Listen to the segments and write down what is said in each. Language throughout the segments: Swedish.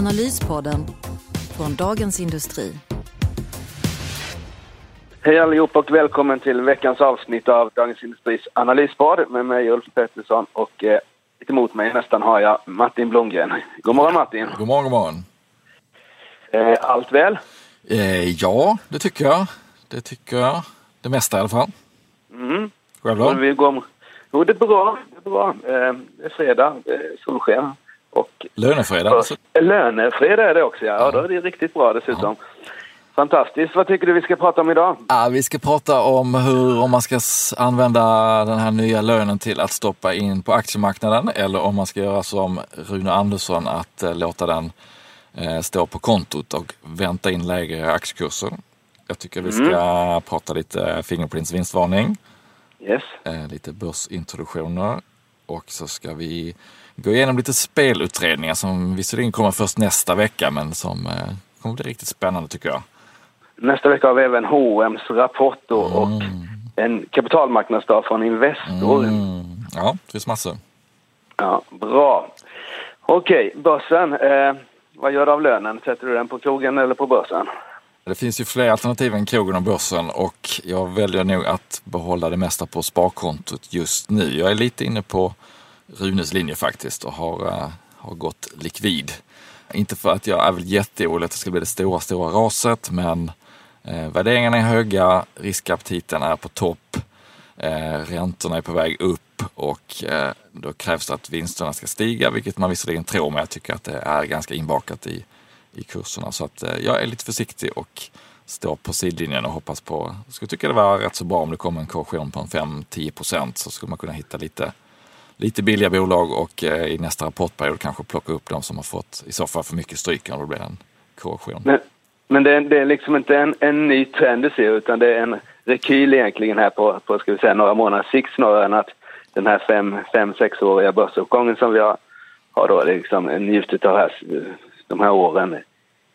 Analyspodden från Dagens Industri. Hej allihop och välkommen till veckans avsnitt av Dagens Industris analyspodd med mig Ulf Pettersson och eh, lite emot mig nästan har jag Martin Blomgren. God morgon Martin! God morgon, god morgon! Eh, allt väl? Eh, ja, det tycker jag. Det tycker jag. Det mesta i alla fall. Mm. Själv då? då? Vi går... Jo, det är bra. Det är, bra. Eh, det är fredag, det är solsken. Och Lönefredag? Alltså. Lönefredag är det också, ja. ja. Då är det riktigt bra dessutom. Ja. Fantastiskt. Vad tycker du vi ska prata om idag? Ja, vi ska prata om hur, om man ska använda den här nya lönen till att stoppa in på aktiemarknaden eller om man ska göra som Rune Andersson att eh, låta den eh, stå på kontot och vänta in lägre aktiekurser. Jag tycker vi ska mm. prata lite Fingerprints Yes. Eh, lite börsintroduktioner och så ska vi gå igenom lite spelutredningar som visserligen kommer först nästa vecka men som eh, kommer bli riktigt spännande tycker jag. Nästa vecka har vi även H&M's rapport då, mm. och en kapitalmarknadsdag från Investor. Mm. Ja, det finns massor. Ja, bra. Okej, börsen. Eh, vad gör du av lönen? Sätter du den på krogen eller på börsen? Det finns ju fler alternativ än krogen och börsen och jag väljer nog att behålla det mesta på sparkontot just nu. Jag är lite inne på Runes linje faktiskt och har, eh, har gått likvid. Inte för att jag är väl jätteorolig att det ska bli det stora, stora raset men eh, värderingarna är höga, riskaptiten är på topp, eh, räntorna är på väg upp och eh, då krävs det att vinsterna ska stiga, vilket man visserligen tror, men jag tycker att det är ganska inbakat i, i kurserna. Så att eh, jag är lite försiktig och står på sidlinjen och hoppas på, jag skulle tycka det var rätt så bra om det kom en korrektion på en 5-10 procent så skulle man kunna hitta lite lite billiga bolag och eh, i nästa rapportperiod kanske plocka upp de som har fått i så fall för mycket stryk om det blir en korrektion. Men, men det, är, det är liksom inte en, en ny trend du ser utan det är en rekyl egentligen här på, på ska vi säga, några månaders sikt snarare än att den här fem, fem sexåriga börsuppgången som vi har, har då liksom njutit av här, de här åren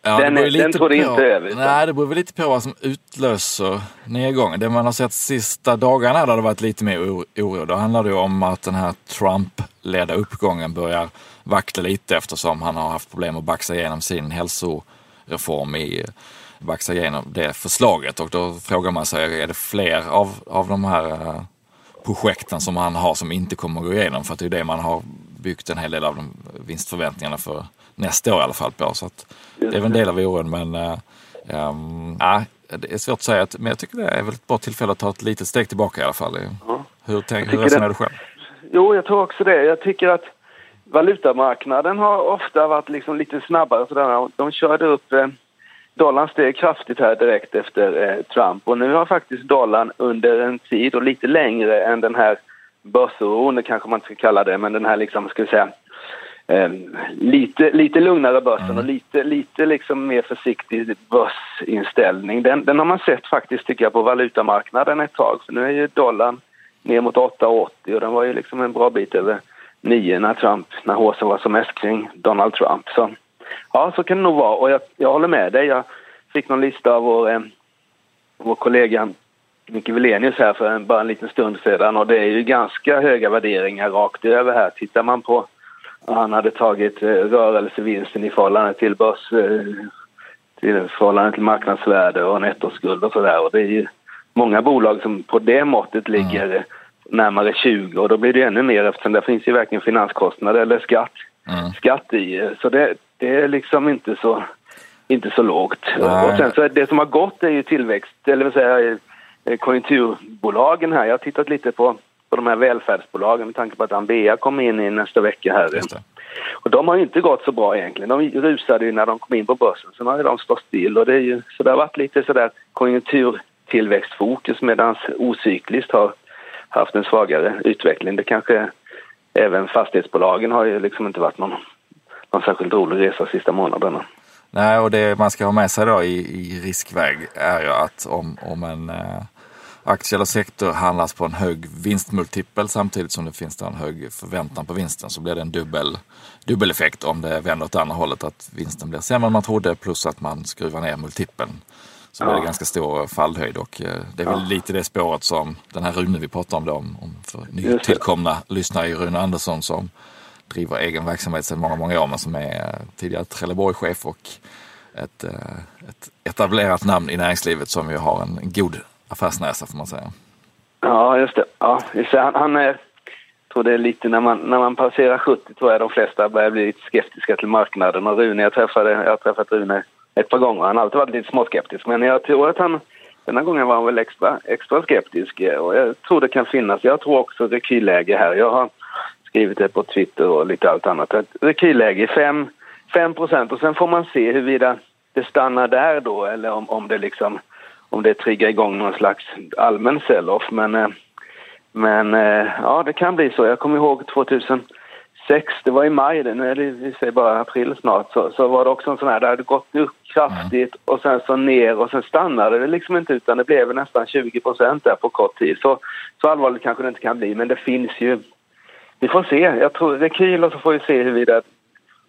Ja, den, är, den tror det inte över. Nej, det beror väl lite på vad som utlöser nedgången. Det man har sett sista dagarna där det varit lite mer oro, då handlar det om att den här Trump-ledda uppgången börjar vackla lite eftersom han har haft problem att baxa igenom sin hälsoreform i baxa igenom det förslaget och då frågar man sig, är det fler av, av de här uh, projekten som han har som inte kommer att gå igenom? För att det är det man har byggt en hel del av de vinstförväntningarna för nästa år i alla fall på. Så det är väl en del av oron men äh, ähm, det är svårt att säga. Men jag tycker det är väl ett bra tillfälle att ta ett litet steg tillbaka i alla fall. Ja. Hur, tänk, hur resonerar du själv? Jo, jag tror också det. Jag tycker att valutamarknaden har ofta varit liksom lite snabbare. Sådär. De körde upp eh, dollarn steg kraftigt här direkt efter eh, Trump och nu har faktiskt dollarn under en tid och lite längre än den här börsoron, kanske man inte ska kalla det, men den här liksom, ska vi säga, eh, lite, lite lugnare börsen mm. och lite, lite liksom mer försiktig börsinställning. Den, den har man sett faktiskt tycker jag på valutamarknaden ett tag. För nu är ju dollarn ner mot 8,80 och den var ju liksom en bra bit över 9 när Trump, när håsen var som mest kring Donald Trump. Så ja, så kan det nog vara och jag, jag håller med dig. Jag fick någon lista av vår, eh, vår kollega Micke Wilenius här för en, bara en liten stund sedan och det är ju ganska höga värderingar rakt över här. Tittar man på han hade tagit eh, rörelsevinsten i förhållande till börs, eh, till förhållande till marknadsvärde och nettoskuld och sådär. Och det är ju många bolag som på det måttet ligger mm. närmare 20 och då blir det ännu mer eftersom det finns ju verkligen finanskostnader eller skatt, mm. skatt i. Så det, det är liksom inte så, inte så lågt. Nej. Och sen så det som har gått är ju tillväxt, eller vad säger eh, konjunkturbolagen här. Jag har tittat lite på på de här välfärdsbolagen med tanke på att Ambea kommer in i nästa vecka här. Och de har ju inte gått så bra egentligen. De rusade ju när de kom in på börsen. Sen har de stått still och det är ju, så det har varit lite sådär konjunkturtillväxtfokus medan ocykliskt har haft en svagare utveckling. Det kanske även fastighetsbolagen har ju liksom inte varit någon, någon särskilt rolig resa sista månaderna. Nej, och det man ska ha med sig då i, i riskväg är ju att om, om en eh, aktie eller sektor handlas på en hög vinstmultipel samtidigt som det finns en hög förväntan på vinsten så blir det en dubbel, effekt om det vänder åt andra hållet. Att vinsten blir sämre än man trodde plus att man skruvar ner multipeln. Så ja. blir det ganska stor fallhöjd och eh, det är väl ja. lite det spåret som den här Rune vi pratar om då, om, om för nytillkomna lyssnare i Rune Andersson som driver egen verksamhet sedan många, många år men som är tidigare Trelleborg-chef och ett, eh, ett etablerat namn i näringslivet som ju har en god affärsnäsa får man säga. Ja, just det. Ja, just det. Han, han är, jag tror det är lite när man, när man passerar 70 tror jag de flesta börjar bli lite skeptiska till marknaden. Och Rune, jag träffade, jag har träffat Rune ett par gånger. Han har alltid varit lite småskeptisk. Men jag tror att han, denna gången var han väl extra, extra skeptisk. Och jag tror det kan finnas, jag tror också rekylläge här. Jag har skrivit det på Twitter och lite allt annat. Ett rekylläge 5 procent och sen får man se huruvida det stannar där då eller om, om det liksom om det triggar igång någon slags allmän sell-off. Men, eh, men eh, ja, det kan bli så. Jag kommer ihåg 2006, det var i maj, nu är det vi säger bara april snart, så, så var det också en sån här, det hade gått upp kraftigt mm. och sen så ner och sen stannade det liksom inte utan det blev nästan 20 procent där på kort tid. Så, så allvarligt kanske det inte kan bli, men det finns ju vi får se. Jag tror det är kul och så får vi se huruvida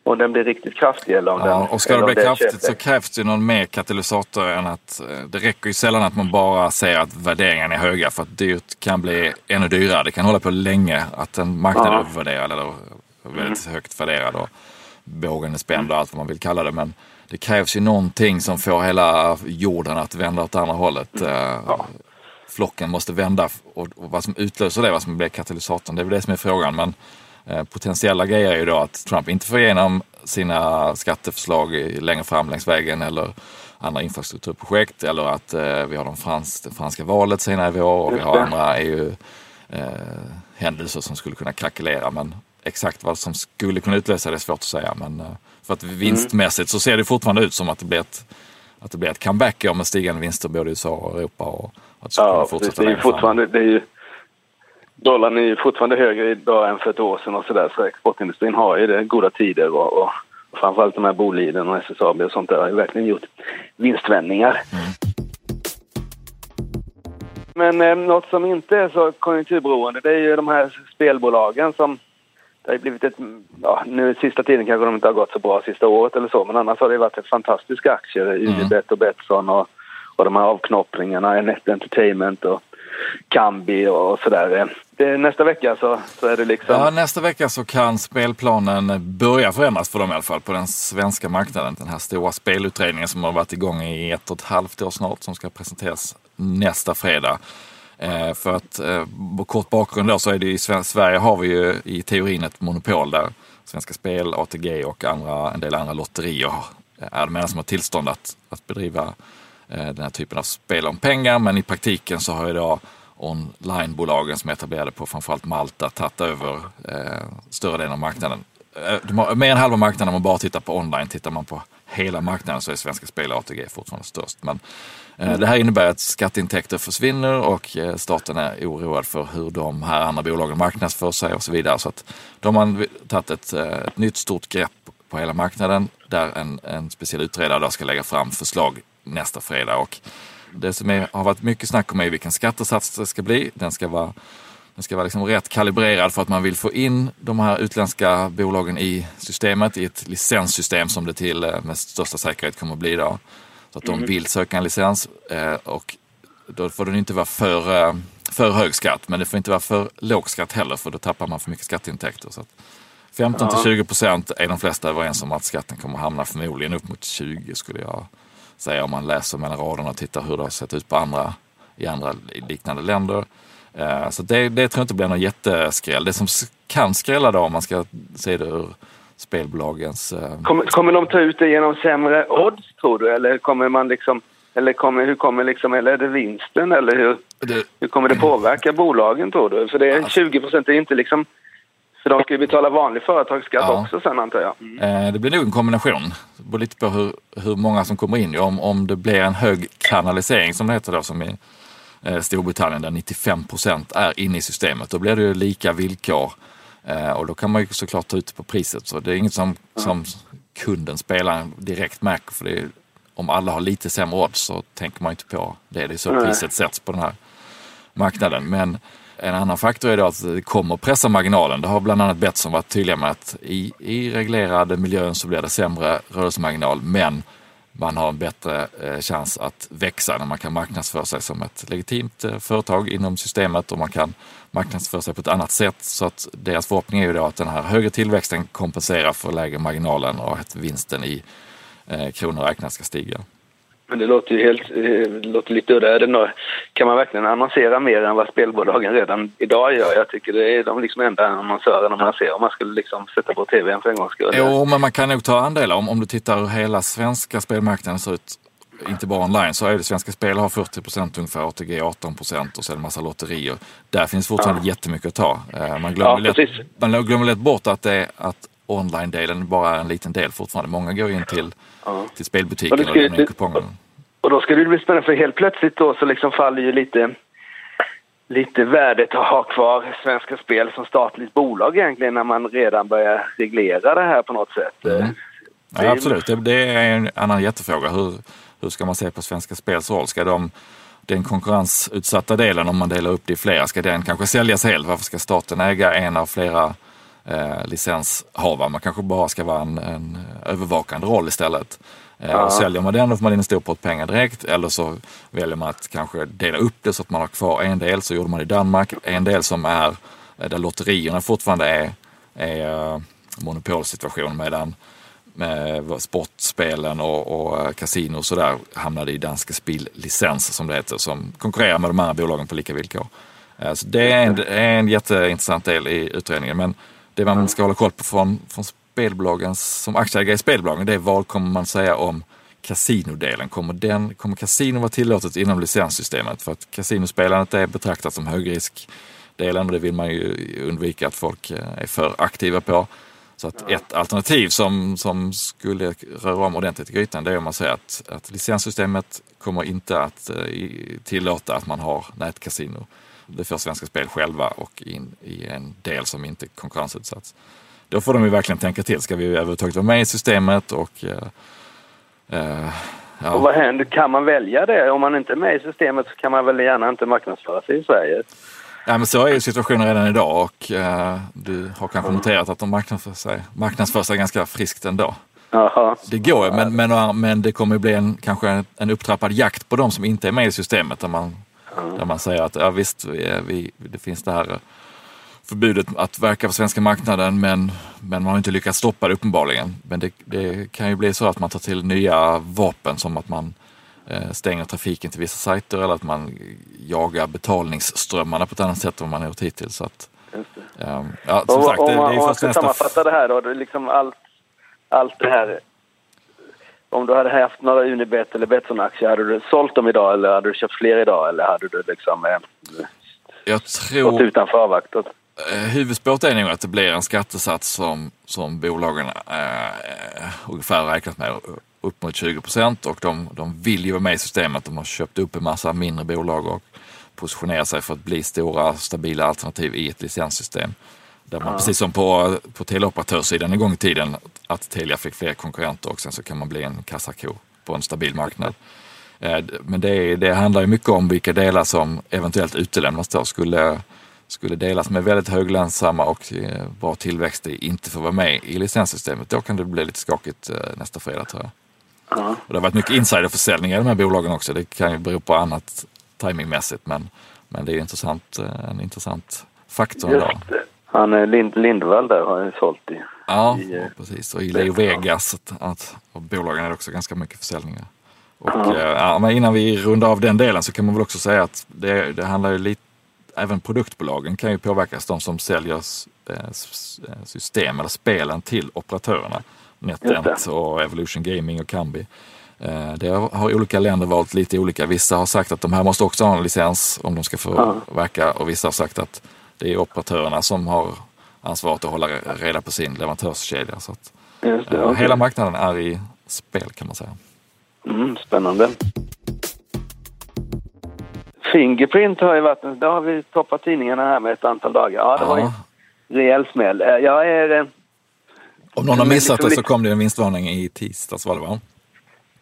om den blir riktigt kraftig eller om ja, den... Och ska det bli kraftigt köpet. så krävs det någon mer katalysator än att... Eh, det räcker ju sällan att man bara säger att värderingarna är höga för att dyrt kan bli ännu dyrare. Det kan hålla på länge att en marknad är övervärderad eller väldigt mm. högt värderad och bågen är spänd och allt vad man vill kalla det. Men det krävs ju någonting som får hela jorden att vända åt andra hållet. Mm. Eh, ja. Flocken måste vända och, och vad som utlöser det, vad som blir katalysatorn, det är väl det som är frågan. Men potentiella grejer är ju då att Trump inte får igenom sina skatteförslag längre fram längs vägen eller andra infrastrukturprojekt eller att eh, vi har de frans, det franska valet senare i vår och vi har andra EU-händelser eh, som skulle kunna krackelera. Men exakt vad som skulle kunna utlösa det är svårt att säga. Men eh, för att vinstmässigt så ser det fortfarande ut som att det blir ett, att det blir ett comeback med stigande vinster både i USA och Europa. Och att det ja, det är fortfarande, det är ju dollarn är ju fortfarande högre idag än för ett år sedan och sådär så exportindustrin har ju det goda tider och, och, framförallt de här Boliden och SSAB och sånt där har ju verkligen gjort vinstvändningar. Mm. Men eh, något som inte är så konjunkturberoende det är ju de här spelbolagen som det har blivit ett, ja nu sista tiden kanske de inte har gått så bra sista året eller så men annars har det varit ett fantastiska aktier, mm. Unibet och Betsson och, och de här avknoppningarna, Net Entertainment och Kambi och sådär. Nästa vecka så, så är det liksom... Ja, nästa vecka så kan spelplanen börja förändras för dem i alla fall på den svenska marknaden. Den här stora spelutredningen som har varit igång i ett och ett halvt år snart som ska presenteras nästa fredag. Eh, för att eh, kort bakgrund då så är det i Sverige har vi ju i teorin ett monopol där Svenska Spel, ATG och andra, en del andra lotterier är de enda som har tillstånd att, att bedriva Eh, den här typen av spel om pengar. Men i praktiken så har idag onlinebolagen som är etablerade på framförallt Malta tagit över eh, större delen av marknaden. Eh, de har mer än halva marknaden om man bara tittar på online. Tittar man på hela marknaden så är Svenska Spel och ATG fortfarande störst. Men eh, det här innebär att skatteintäkter försvinner och eh, staten är oroad för hur de här andra bolagen marknadsför sig och så vidare. Så att de har tagit ett, eh, ett nytt stort grepp på hela marknaden där en, en speciell utredare då ska lägga fram förslag nästa fredag. Och det som är, har varit mycket snack om är vilken skattesats det ska bli. Den ska vara, den ska vara liksom rätt kalibrerad för att man vill få in de här utländska bolagen i systemet, i ett licenssystem som det till eh, med största säkerhet kommer att bli då. Så att de mm. vill söka en licens eh, och då får den inte vara för, eh, för hög skatt men det får inte vara för låg skatt heller för då tappar man för mycket skatteintäkter. Så 15 till 20 procent är de flesta överens om att skatten kommer att hamna förmodligen upp mot 20 skulle jag säga om man läser mellan raderna och tittar hur det har sett ut på andra, i andra liknande länder. Eh, så det, det tror jag inte blir någon jätteskräll. Det som kan skrälla då om man ska se det ur spelbolagens... Eh, kommer, kommer de ta ut det genom sämre odds tror du? Eller kommer man liksom... Eller kommer, hur kommer liksom, eller är det vinsten eller hur, det, hur kommer det påverka bolagen tror du? För det är 20 procent, det är inte liksom för de ska ju betala vanlig företagsskatt ja. också sen antar jag. Mm. det blir nog en kombination. Det beror lite på hur, hur många som kommer in. Om, om det blir en hög kanalisering som det heter då, som i eh, Storbritannien där 95 procent är inne i systemet, då blir det ju lika villkor Eh, och då kan man ju såklart ta ut på priset. Så det är inget som, som kunden, spelaren direkt märker. För är, om alla har lite sämre odds så tänker man inte på det. Det är så priset sätts på den här marknaden. Men en annan faktor är då att det kommer pressa marginalen. Det har bland annat Betsson varit tydliga med att i, i reglerade miljön så blir det sämre rörelsemarginal men man har en bättre eh, chans att växa när man kan marknadsföra sig som ett legitimt eh, företag inom systemet och man kan marknadsföra sig på ett annat sätt. Så att deras förhoppning är ju då att den här högre tillväxten kompenserar för lägre marginalen och att vinsten i eh, kronor räknat ska stiga. Men det låter ju helt, eh, det låter lite udda. Är Kan man verkligen annonsera mer än vad spelbolagen redan idag gör? Jag tycker det är de liksom enda annonsörerna man ser om man skulle liksom sätta på tvn för en gångs skull. Jo, men man kan nog ta andelar. Om, om du tittar hur hela svenska spelmarknaden ser ut, inte bara online, så är det Svenska Spel har 40 procent ungefär, ATG 18 procent och det en massa lotterier. Där finns fortfarande jättemycket att ta. Eh, Man glömmer, Ja, lätt, man glömmer lätt bort att, det att online-delen bara en liten del fortfarande. Många går in till, Ja. till spelbutiken Och lämnar in kupongen. Och då ska det bli spännande för helt plötsligt då så liksom faller ju lite, lite värdet att ha kvar Svenska Spel som statligt bolag egentligen när man redan börjar reglera det här på något sätt. Mm. Är- Ja, absolut, det, det är en annan jättefråga. Hur, hur ska man se på Svenska Spels roll? Ska de, den konkurrensutsatta delen, om man delar upp det i flera, ska den kanske säljas helt? Varför ska staten äga en av flera eh, licenshavare? Man kanske bara ska vara en, en övervakande roll istället. Eh, och säljer man den då får man in en stor pott pengar direkt eller så väljer man att kanske dela upp det så att man har kvar en del, så gjorde man i Danmark, en del som är eh, där lotterierna fortfarande är, är eh, monopolsituation medan med sportspelen och, och eh, kasino och sådär hamnade i Danske Spil licens som det heter som konkurrerar med de andra bolagen på lika villkor. Eh, Så det är en, en jätteintressant del i utredningen men det man ska hålla koll på från, från spelbolagen som aktieägare i spelbolagen det är vad kommer man säga om kasinodelen. Kommer, den, kommer kasino vara tillåtet inom licenssystemet? För att kasinospelandet är betraktat som högriskdelen och det vill man ju undvika att folk eh, är för aktiva på. Så att ett alternativ som, som skulle röra om ordentligt i grytan det är om man säger att, att licenssystemet kommer inte att eh, tillåta att man har nätkasino. Det får Svenska Spel själva och in i en del som inte konkurrensutsatts. Då får de ju verkligen tänka till. Ska vi överhuvudtaget vara med i systemet? Och, eh, eh, ja. Och vad händer? Kan man välja det? Om man inte är med i systemet så kan man väl gärna inte marknadsföra sig i Sverige? Ja, men så är ju situationen redan idag och eh, du har kanske noterat att de marknadsför sig, marknadsför sig ganska friskt ändå. Jaha. Det går ju, men, men, men det kommer ju bli en, kanske en, en upptrappad jakt på de som inte är med i systemet där man, där man säger att ja, visst, vi, vi, det finns det här förbudet att verka på svenska marknaden men, men man har inte lyckats stoppa det uppenbarligen. Men det, det kan ju bli så att man tar till nya vapen som att man eh, stänger trafiken till vissa sajter eller att man jagar betalningsströmmarna på ett annat sätt än vad man har gjort hittills. Så att, ehm, ja, som Om, sagt, det, det man- är om man ska nästa... sammanfatta det här då, det är liksom allt, allt det här. Om du hade haft några Unibet eller Betsson-aktier, hade du sålt dem idag eller hade du köpt fler idag eller hade du liksom eh, Jag gått tror... utanför avvaktat? Eh, Huvudspåret är nog att det blir en skattesats som, som bolagen eh, ungefär räknat med upp mot 20 procent och de, de vill ju vara med i systemet. De har köpt upp en massa mindre bolag och positionerar sig för att bli stora stabila alternativ i ett licenssystem. Där man, Precis som på, på teleoperatörssidan en gång i tiden, att Telia fick fler konkurrenter och sen så kan man bli en kassako på en stabil marknad. Eh, Men det, det handlar ju mycket om vilka delar som eventuellt utelämnas då. Skulle, skulle delar som är väldigt höglönsamma och eh, bra tillväxt inte få vara med i licenssystemet, då kan det bli lite skakigt eh, nästa fredag tror jag. Ja. Och det har varit mycket insiderförsäljning i de här bolagen också. Det kan ju bero på annat timingmässigt men, men det är intressant, en intressant faktor. Just det. Han eh, Lind, Lindvall där har ju sålt i. Ja, i, eh, precis. Och i Leo Vegas, att, att, och bolagen är också ganska mycket försäljningar. Och, Ja. eh, ja, men innan vi rundar av den delen så kan man väl också säga att det, det handlar ju lite, även produktbolagen kan ju påverkas, de som säljer system eller spelen till operatörerna. NetEnt och Evolution Gaming och Kambi. Det har har olika länder valt lite olika. Vissa har sagt att de här måste också ha en licens om de ska få Ja. verka och vissa har sagt att det är operatörerna som har ansvaret att hålla reda på sin leverantörskedja. Så att, det, eh, okej. Hela marknaden är i spel kan man säga. Mm, spännande. Fingerprint har ju varit, det har vi toppat tidningarna här med ett antal dagar. Ja, det var, Ja, rejäl smäll. Eh, jag är... eh, Om någon har missat det så kom det en vinstvarning i tisdags var det va?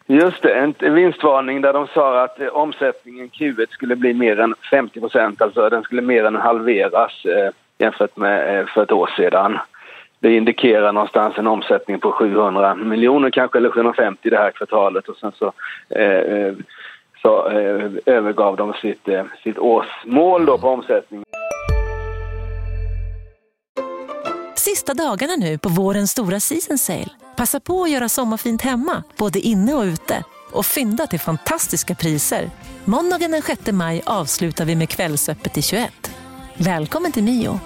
Just det, en, en vinstvarning där de sa att eh, omsättningen Q1 skulle bli mer än 50 procent, alltså den skulle mer än halveras eh, jämfört med eh, för ett år sedan. Det indikerar någonstans en omsättning på 700 miljoner kanske, eller 750 det här kvartalet och sen så, eh, eh, så eh, övergav de sitt, eh, sitt årsmål då på omsättning. Sista dagarna nu på vårens stora season sale. Passa på att göra sommarfint hemma, både inne och ute. Och fynda till fantastiska priser. Måndagen den 6 maj avslutar vi med Kvällsöppet i 21. Välkommen till Mio.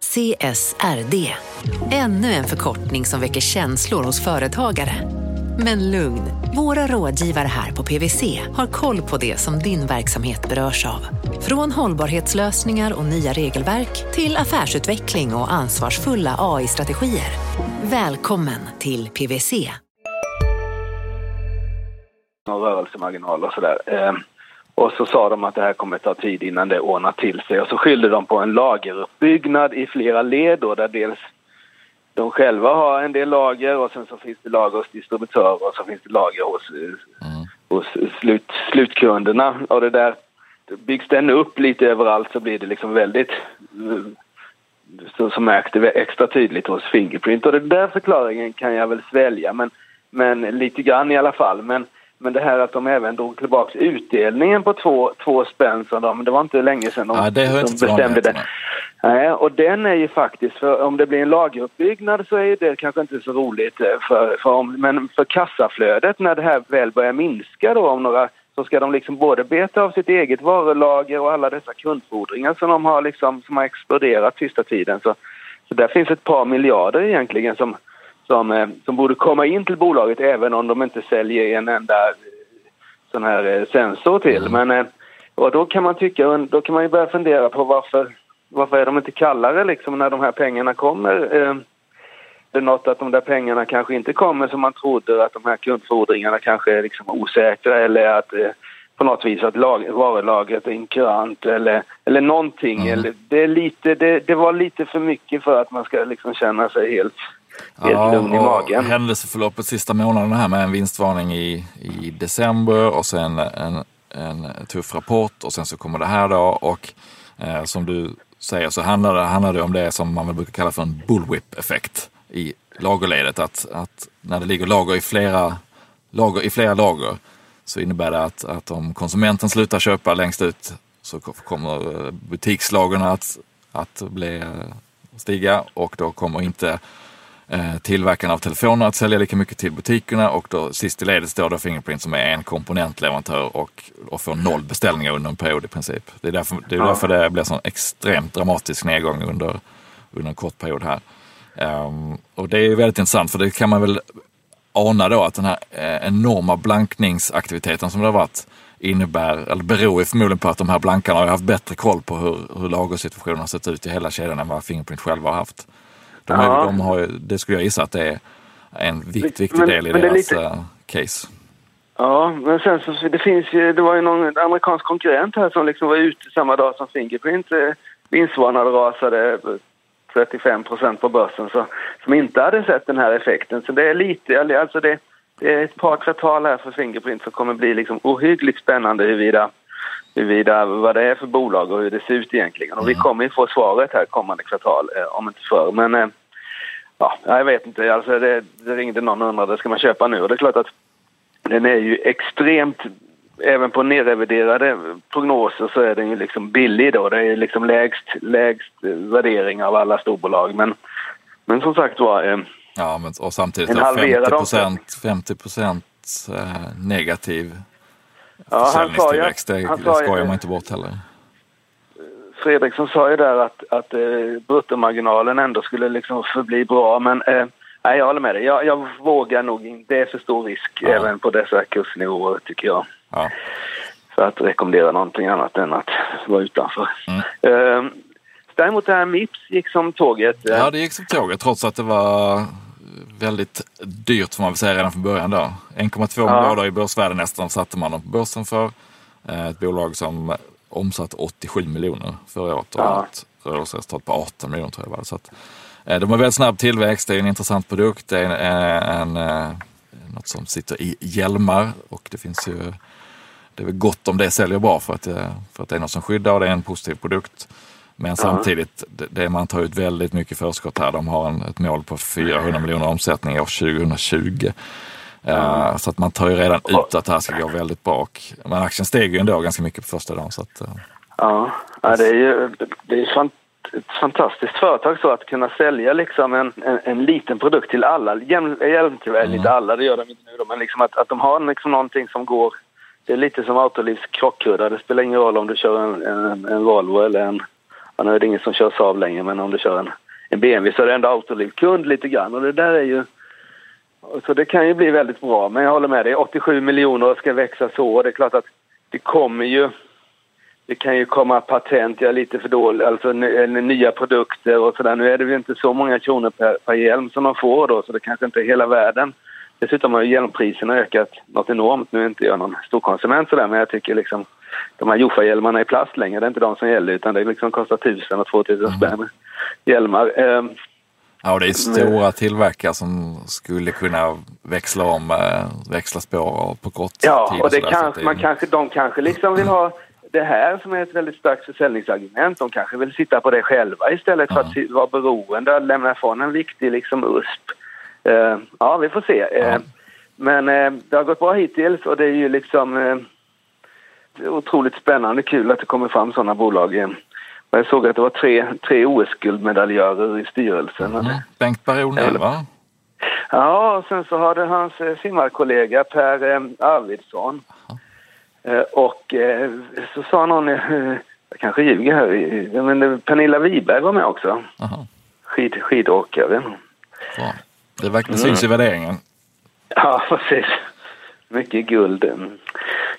CSRD. Ännu en förkortning som väcker känslor hos företagare. Men lugn, våra rådgivare här på PWC har koll på det som din verksamhet berörs av. Från hållbarhetslösningar och nya regelverk till affärsutveckling och ansvarsfulla AI-strategier. Välkommen till PWC. och rörelsemarginal och sådär. Eh, och så sa de att det här kommer ta tid innan det ordnar till sig. Och så skyllde de på en lageruppbyggnad i flera led då, där dels de själva har en del lager och sen så finns det lager hos distributörer och så finns det lager hos, eh, hos slut, slutkunderna. Och det där, byggs den upp lite överallt så blir det liksom väldigt eh, så, så märks det extra tydligt hos Fingerprint. Och den där förklaringen kan jag väl svälja, men, men lite grann i alla fall. Men, men det här att de även drog tillbaka utdelningen på två, två spänn, så de, det var inte länge sedan de, Ja, det de bestämde det. Nej, och den är ju faktiskt, för om det blir en lageruppbyggnad så är det kanske inte så roligt. eh, För, för om, men för kassaflödet, när det här väl börjar minska då om några, så ska de liksom både beta av sitt eget varulager och alla dessa kundfordringar som de har liksom, som har exploderat sista tiden. Så, så där finns ett par miljarder egentligen som, som, eh, som borde komma in till bolaget även om de inte säljer en enda eh, sån här eh, sensor till. Men eh, och då kan man tycka, då kan man ju börja fundera på varför, varför är de inte kallare liksom när de här pengarna kommer? Det är något att de där pengarna kanske inte kommer som man trodde, att de här kundfordringarna kanske är liksom osäkra eller att på något vis att lag, varulagret är inkurant eller, eller någonting. Eller, det, är lite, det, det var lite för mycket för att man ska liksom känna sig helt, helt lugn i och magen. Händelseförloppet sista månaden här med en vinstvarning i, i december och sen en, en tuff rapport och sen så kommer det här då och eh, som du säger så handlar det, handlar det om det som man väl brukar kalla för en bullwhip-effekt i lagerledet. Att, att när det ligger lager i flera lager, i flera lager så innebär det att, att om konsumenten slutar köpa längst ut så kommer eh, butikslagren att, att bli, eh, stiga och då kommer inte tillverkarna av telefoner att sälja lika mycket till butikerna och då sist i ledet står då Fingerprint som är en komponentleverantör och, och får noll beställningar under en period i princip. Det är därför det, är därför det blir sån extremt dramatisk nedgång under, under en kort period här. Ehm, och det är väldigt intressant för det kan man väl ana då att den här eh, enorma blankningsaktiviteten som det har varit innebär, eller beror förmodligen på att de här blankarna har haft bättre koll på hur, hur lagersituationen har sett ut i hela kedjan än vad Fingerprint själva har haft. De har, Ja. de har, det skulle jag gissa att det är en vikt, viktig Men- del i deras lite- eh, case. Ja, men sen så det finns ju, det var ju någon amerikansk konkurrent här som liksom var ute samma dag som Fingerprint. Eh, vinstvarnade rasade 35 procent på börsen så, som inte hade sett den här effekten. Så det är lite, alltså det, det är ett par kvartal här för Fingerprint som kommer bli liksom ohyggligt spännande huruvida, huruvida vad det är för bolag och hur det ser ut egentligen. Och vi kommer ju få svaret här kommande kvartal, eh, om inte förr. Men eh, ja, jag vet inte, alltså det, det ringde någon och undrade, ska man köpa nu? Och det är klart att den är ju extremt, även på nedreviderade prognoser så är den ju liksom billig då. Det är liksom lägst, lägst värdering av alla storbolag. Men, men som sagt var, eh, Ja, men, och samtidigt En då halverad 50 omsättning. procent 50 procent eh, negativ Ja, han sa försäljningstillväxt. Det, han sa skojar man inte bort heller. Fredriksson sa ju där att, att eh, bruttomarginalen ändå skulle liksom förbli bra. Men eh, nej, jag håller med dig. Jag, jag vågar nog inte. Det är för stor risk Ja. även på dessa kursnivåer tycker jag. Ja. för att rekommendera någonting annat än att vara utanför. Mm. Eh, däremot det här Mips gick som tåget. Eh, Ja, det gick som tåget trots att det var väldigt dyrt får man väl säga redan från början då. 1,2 Ja. miljarder i börsvärde nästan satte man dem på börsen för. Eh, Ett bolag som omsatte 87 miljoner förra året och Ja. ett rörelseresultat på 18 miljoner tror jag var. Så att, eh, de har väldigt snabb tillväxt, det är en intressant produkt, det är en, en, en något som sitter i hjälmar och det finns ju det är väl gott om det säljer bra för att, för att det är något som skyddar och det är en positiv produkt. Men samtidigt, det, det man tar ut väldigt mycket förskott här. De har en, ett mål på 400 miljoner omsättning år 2020. Uh, så att man tar ju redan ut att det här ska gå väldigt bra. Men aktien steg ju ändå ganska mycket på första dagen. Så att, uh. ja. ja, det är ju det är fant ett fantastiskt företag så att kunna sälja liksom en, en, en liten produkt till alla. Hjälmtillverkare, mm. inte alla, det gör de inte nu då, men liksom att, att de har liksom någonting som går det är lite som Autolivs krockkudda. Det spelar ingen roll om du kör en, en, en Volvo eller en... Ja, nu är det ingen som kör Saab längre, men om du kör en, en BMW så är det ändå Autoliv-kund lite grann. Och det där är ju... Så det kan ju bli väldigt bra. Men jag håller med dig, 87 miljoner ska växa så. Det är klart att det kommer ju... Det kan ju komma patent, jag är lite för dålig, alltså eh, nya produkter och sådär. Nu är det ju inte så många kronor per, per hjälm som de får då, så det kanske inte är hela världen. Dessutom har hjälmpriserna ökat något enormt. Nu är inte jag någon stor konsument sådär, men jag tycker liksom de här Jofa-hjälmarna i plast längre, det är inte de som gäller utan det liksom kostar tusen och två tusen mm. spänn hjälmar. Ehm, ja, och det är stora tillverkare som skulle kunna växla om, eh, växla spår på kort ja, tid. Ja, och det kanske, man kanske, de kanske liksom vill ha det här som är ett väldigt starkt försäljningsargument. De kanske vill sitta på det själva istället för att vara beroende och lämna ifrån en viktig liksom USP Eh, ja, vi får se. Ja. Men eh, det har gått bra hittills och det är ju liksom otroligt spännande kul att det kommer fram sådana bolag. Jag såg att det var tre, tre OS-guldmedaljörer i styrelsen. Mm. Bengt Baron va? Ja, och sen så har det hans simmarkollega Per eh, Arvidsson. Eh, och eh, så sa någon, eh, jag kanske ljuger här, men Pernilla Wiberg var med också. Skid, skidåkare. Ja. Det verkligen mm. syns i värderingen. Ja, precis. Mycket guld.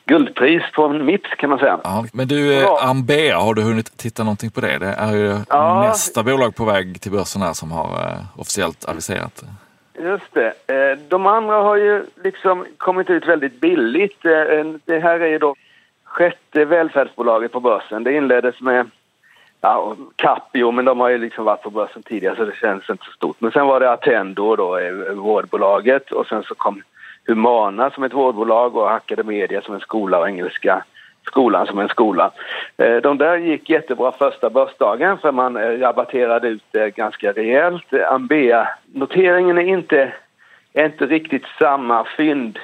Guldpris på Mips kan man säga. Ja, men du, ja. Eh, Ambea, har du hunnit titta någonting på det? Det är ju ja. nästa bolag på väg till börsen här som har uh, officiellt aviserat. Just det. Eh, de andra har ju liksom kommit ut väldigt billigt. Det här är ju då sjätte välfärdsbolaget på börsen. Det inleddes med Ja, Capio, men de har ju liksom varit på börsen tidigare så det känns inte så stort. Men sen var det Attendo då, eh, vårdbolaget och sen så kom Humana som ett vårdbolag och Academedia som en skola och Engelska skolan som en skola. Eh, de där gick jättebra första börsdagen för man eh, rabatterade ut det ganska rejält. Ambea-noteringen är inte, är inte riktigt samma fynd.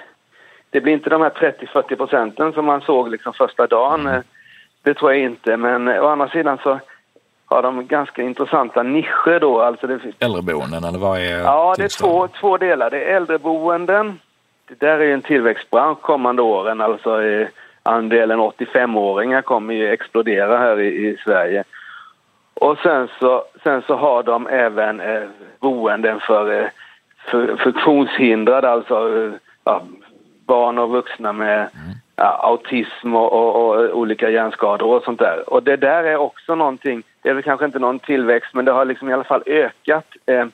Det blir inte de här 30-40 procenten som man såg liksom första dagen det tror jag inte, men å andra sidan så har de ganska intressanta nischer då. Alltså det... Äldreboenden eller vad är Ja, det är två, två delar. Det är äldreboenden. Det där är en tillväxtbransch kommande åren. Alltså eh, andelen 85-åringar kommer ju explodera här i, i, Sverige. Och sen så, sen så har de även eh, boenden för, eh, för funktionshindrade, alltså eh, ja, barn och vuxna med mm ja, autism och, och, och, eh, olika hjärnskador och sånt där. Och det där är också någonting, det är väl kanske inte någon tillväxt men det har liksom i alla fall ökat eh,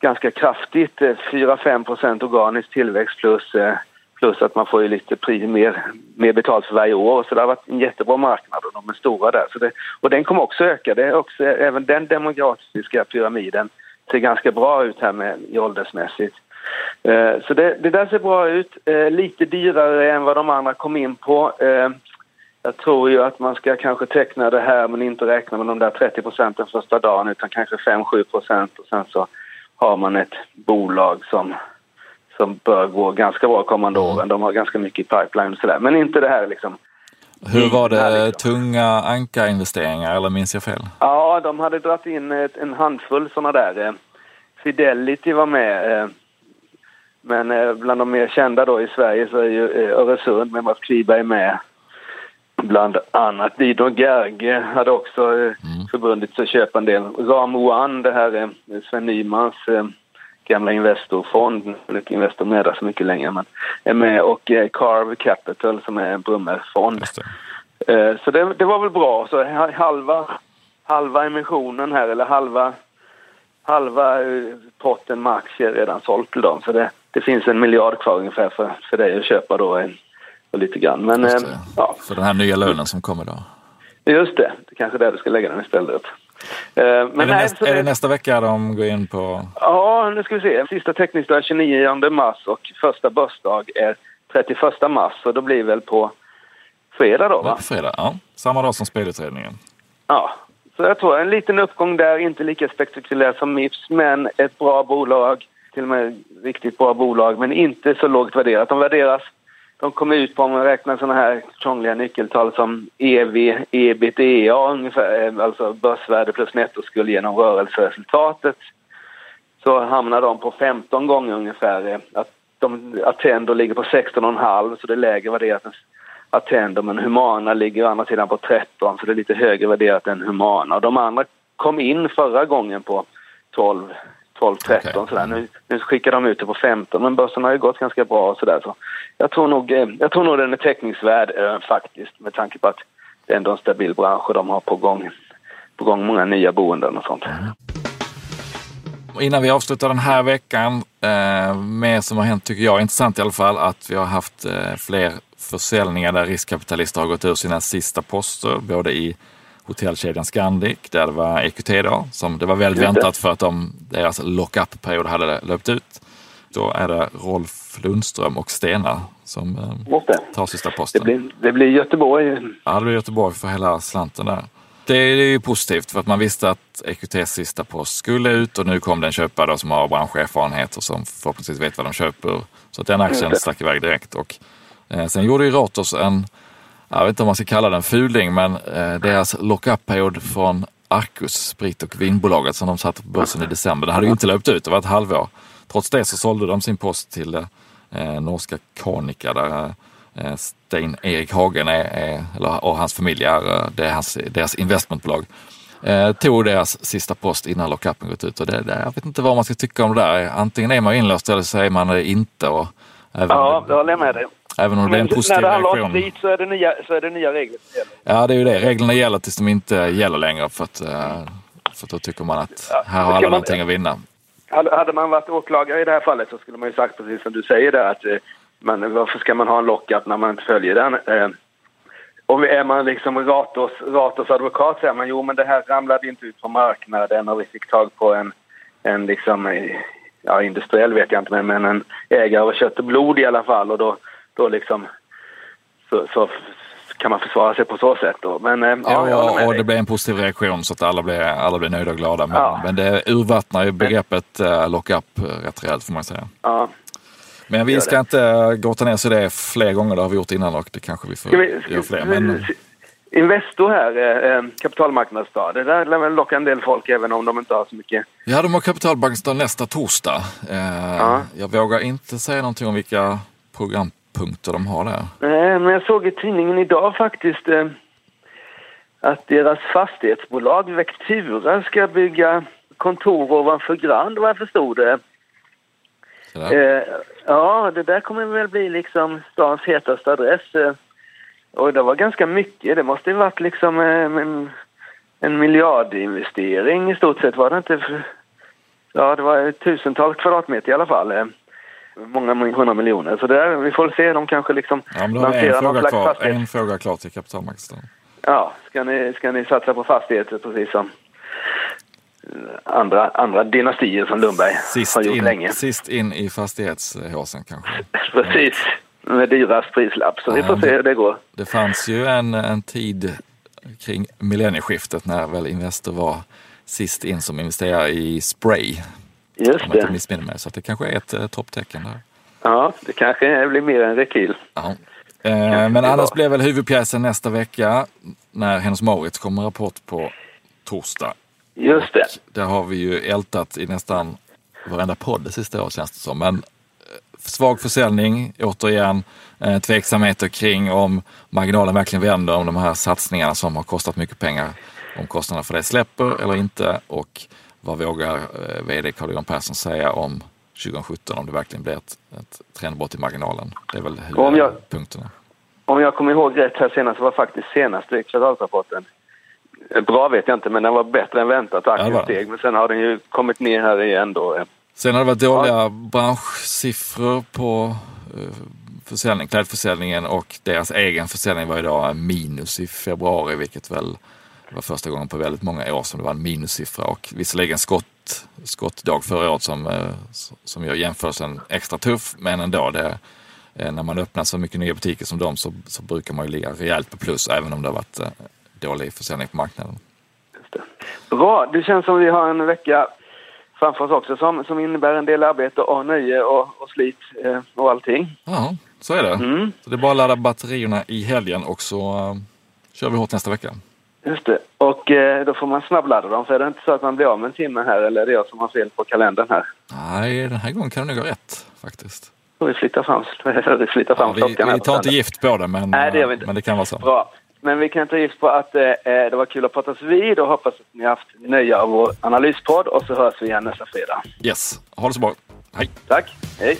ganska kraftigt. Eh, 4-5 organisk tillväxt plus, eh, plus att man får ju lite pris, mer, mer betalt för varje år. Så det har varit en jättebra marknad och de är stora där. Så det, och den kommer också öka. Det är också, även den demografiska pyramiden ser ganska bra ut här med åldersmässigt. Eh, så det, det, där ser bra ut. Eh, lite dyrare än vad de andra kom in på. Eh, jag tror ju att man ska kanske teckna det här men inte räkna med de där 30 procenten första dagen utan kanske 5-7 procent och sen så har man ett bolag som, som bör gå ganska bra kommande mm. åren. De har ganska mycket i pipeline och sådär. Men inte det här liksom hur var det liksom. tunga ankarinvesteringar eller minns jag fel? Ja, de hade dragit in en handfull sådana där. Fidelity var med men eh, bland de mer kända då i Sverige så är ju eh, Öresund med Mats Kviberg med. Bland annat Didon Gerge hade också eh, mm. förbundit sig att köpa en del. Ram One, det här är Sven Nymans gamla Investorfond, Investor med där så mycket längre, men är med och Carve Capital som är en Brummerfond. Det. Så det, det, var väl bra. Så halva, halva emissionen här, eller halva, halva potten med aktier redan sålt till dem. Så det, det finns en miljard kvar ungefär för, för dig att köpa då. Och lite grann. Men, ja. För den här nya lönen som kommer då? Just det, det är kanske är där du ska lägga den istället. Eh, Men är, det nej, nästa, är det nästa vecka de går in på... Ja, nu ska vi se. Sista teckningsdag är 29 mars och första börsdag är 31 mars. Så då blir väl på fredag då va? På fredag? Ja, samma dag som spelutredningen. Ja. Så jag tror en liten uppgång där, inte lika spektakulär som Mips, men ett bra bolag. Till och med riktigt bra bolag, men inte så lågt värderat. De värderas, de kom ut på om man räknar sådana här krångliga nyckeltal som EV, ebitda ungefär, eh, alltså börsvärde plus nettoskuld genom rörelseresultatet. Så hamnar de på 15 gånger ungefär. Eh, att de, Attendo ligger på 16,5 så det är lägre värderat än Attendo, men Humana ligger å andra sidan på 13 så det är lite högre värderat än Humana. Och de andra kom in förra gången på 12, 12 13 Okej. sådär. Nu, nu skickar de ut det på 15 men börsen har ju gått ganska bra och sådär. Så jag tror nog, eh, jag tror nog den är teckningsvärd eh, faktiskt med tanke på att det är ändå en stabil bransch och de har på gång, på gång många nya boenden och sånt. Innan vi avslutar den här veckan, eh, med som har hänt tycker jag, intressant i alla fall, att vi har haft eh, fler försäljningar där riskkapitalister har gått ur sina sista poster, både i hotellkedjan Scandic, där det var EQT då, som det var väldigt Just det. väntat för att de, deras lock-up-period hade löpt ut. Då är det Rolf Lundström och Stena som eh, det. tar sista Det posten. blir, det blir Göteborg. Ja, det blir Göteborg för hela slanten där. Det är ju positivt för att man visste att EQTs sista post skulle ut och nu kom det en köpare som har branscherfarenhet och som förhoppningsvis vet vad de köper. Så att den aktien det. stack iväg direkt. Och, eh, sen gjorde ju Ratos en, jag vet inte om man ska kalla den fuling, men eh, deras lock-up-period från Arcus, sprit och vinbolaget som de satte på börsen i december, den hade ju inte löpt ut, det var ett halvår. Trots det så sålde de sin post till eh, norska Kanika där eh, Stein Erik Hagen är, är, eller, och hans familj är, eh, det är hans, deras investmentbolag. Eh, tog deras sista post innan lockupen gått ut och det, det, jag vet inte vad man ska tycka om det där. Antingen är man inlåst eller så är man det inte. Och även, Ja, det håller jag med dig även om det är en positiv när det handlar om reaktion. sprit så är det nya, så är det nya regler som gäller. Ja, det är ju det. Reglerna gäller tills de inte gäller längre för att, eh, för att då tycker man att Ja, här har alla man- någonting att vinna. Hade, man varit åklagare i det här fallet så skulle man ju sagt precis som du säger där att eh, man, varför ska man ha en lockup när man inte följer den? Eh, och är man liksom Ratos, Ratos advokat säger man jo men det här ramlade inte ut på marknaden och vi fick tag på en, en liksom, eh, ja industriell vet jag inte men, men en ägare av kött och blod i alla fall och då, då liksom så, så kan man försvara sig på så sätt då. Men eh, ja, Ja, med och det blir en positiv reaktion så att alla blir, alla blir nöjda och glada. Men, Ja. men det urvattnar ju begreppet lock-up eh, rätt rejält får man säga. Ja. Men vi ska inte uh, grotta ner oss i det fler gånger, det har vi gjort innan och det kanske vi får Ska vi, ska, göra fler. Men, Investor här, eh, eh, kapitalmarknadsdag, det där lär väl locka en del folk även om de inte har så mycket. ja, de har kapitalbanksdag nästa torsdag. Eh, Ja. Jag vågar inte säga någonting om vilka programpunkter de har där. Nej, men jag såg i tidningen idag faktiskt eh, att deras fastighetsbolag Vectura ska bygga kontor ovanför Grand vad jag förstod det. Eh, ja, det där kommer väl bli liksom stans hetaste adress. Eh, och det var ganska mycket. Det måste ju varit liksom eh, en, en miljardinvestering i stort sett. Var det inte? För, ja, det var tusentals kvadratmeter i alla fall. Många hundra miljoner. Så där, vi får se. De kanske liksom Ja, men då har vi en fråga, kvar, fastighet. en fråga klar till kapitalmarknadsdagen. Ja, ska ni, ska ni satsa på fastigheter precis som eh, andra, andra dynastier som Lundberg Sist har gjort in, länge? sist in i fastighetshåsen kanske. Precis, med dyrast prislapp. Så vi Ja, får se hur det går. Det fanns ju en, en tid kring millennieskiftet när väl Investor var sist in som investerare i spray. Just Om jag det. missminner mig. Så att det kanske är ett eh, topptecken där. Ja, det kanske blir mer än rekyl. Ja. Eh, men det annars blir väl huvudpjäsen nästa vecka när Hennes Mauritz kommer rapport på torsdag. Just det. Där har vi ju ältat i nästan varenda podd det sista året känns det som. Men eh, svag försäljning, återigen eh, tveksamheter kring om marginalen verkligen vänder, om de här satsningarna som har kostat mycket pengar, om kostnaderna för det släpper eller inte och vad vågar eh, vd Carl-Johan Persson säga om 2017 om det verkligen blir ett, ett trendbrott i marginalen. Det är väl Om huvudpunkterna. Om jag kommer ihåg rätt här senast var faktiskt senaste kvartalsrapporten Bra vet jag inte, men den var bättre än väntat. Ja, Aktien steg, men sen har den ju kommit ner här igen då. Sen har det varit dåliga branschsiffror på eh, försäljning, klädförsäljningen och deras egen försäljning var idag minus i februari, vilket väl Det var första gången på väldigt många år som det var en minussiffra och visserligen skott, skottdag förra året som, eh, som gör jämförelsen extra tuff men ändå. Det, eh, när man öppnar så mycket nya butiker som de så, så brukar man ju ligga rejält på plus även om det har varit eh, dålig försäljning på marknaden. Bra, det känns som vi har en vecka framför oss också som, som innebär en del arbete och nöje och, och slit eh, och allting. Ja, så är det. Mm. Så det är bara att ladda batterierna i helgen och så uh, kör vi hårt nästa vecka. Just det. Och eh, då får man snabbladda dem, för är det inte så att man blir av med en timme här eller är det jag som har fel på kalendern här? Nej, den här gången kan det nog gå rätt faktiskt. Får vi flytta fram, flytta fram Ja, vi, klockan vi tar inte gift på det men, Nej, det gör vi inte. men det kan vara så. Bra. Men vi kan ta gift på att eh, det var kul att pratas vid och hoppas att ni har haft nöje av vår analyspodd och så hörs vi igen nästa fredag. Yes, ha det så bra. Hej! Tack, hej!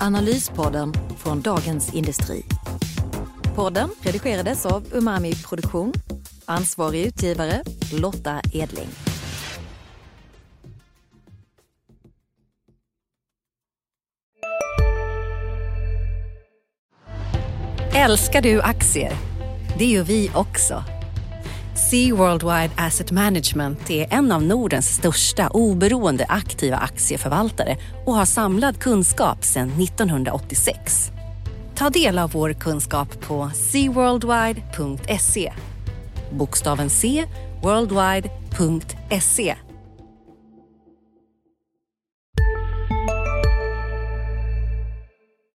Analyspodden från Dagens Industri. Podden redigerades av Umami Produktion. Ansvarig utgivare Lotta Edling. Älskar du aktier? Det gör vi också. Sea Worldwide Asset Management är en av Nordens största oberoende aktiva aktieförvaltare och har samlad kunskap sedan 1986. Ta del av vår kunskap på seaworldwide.se. Bokstaven C, worldwide.se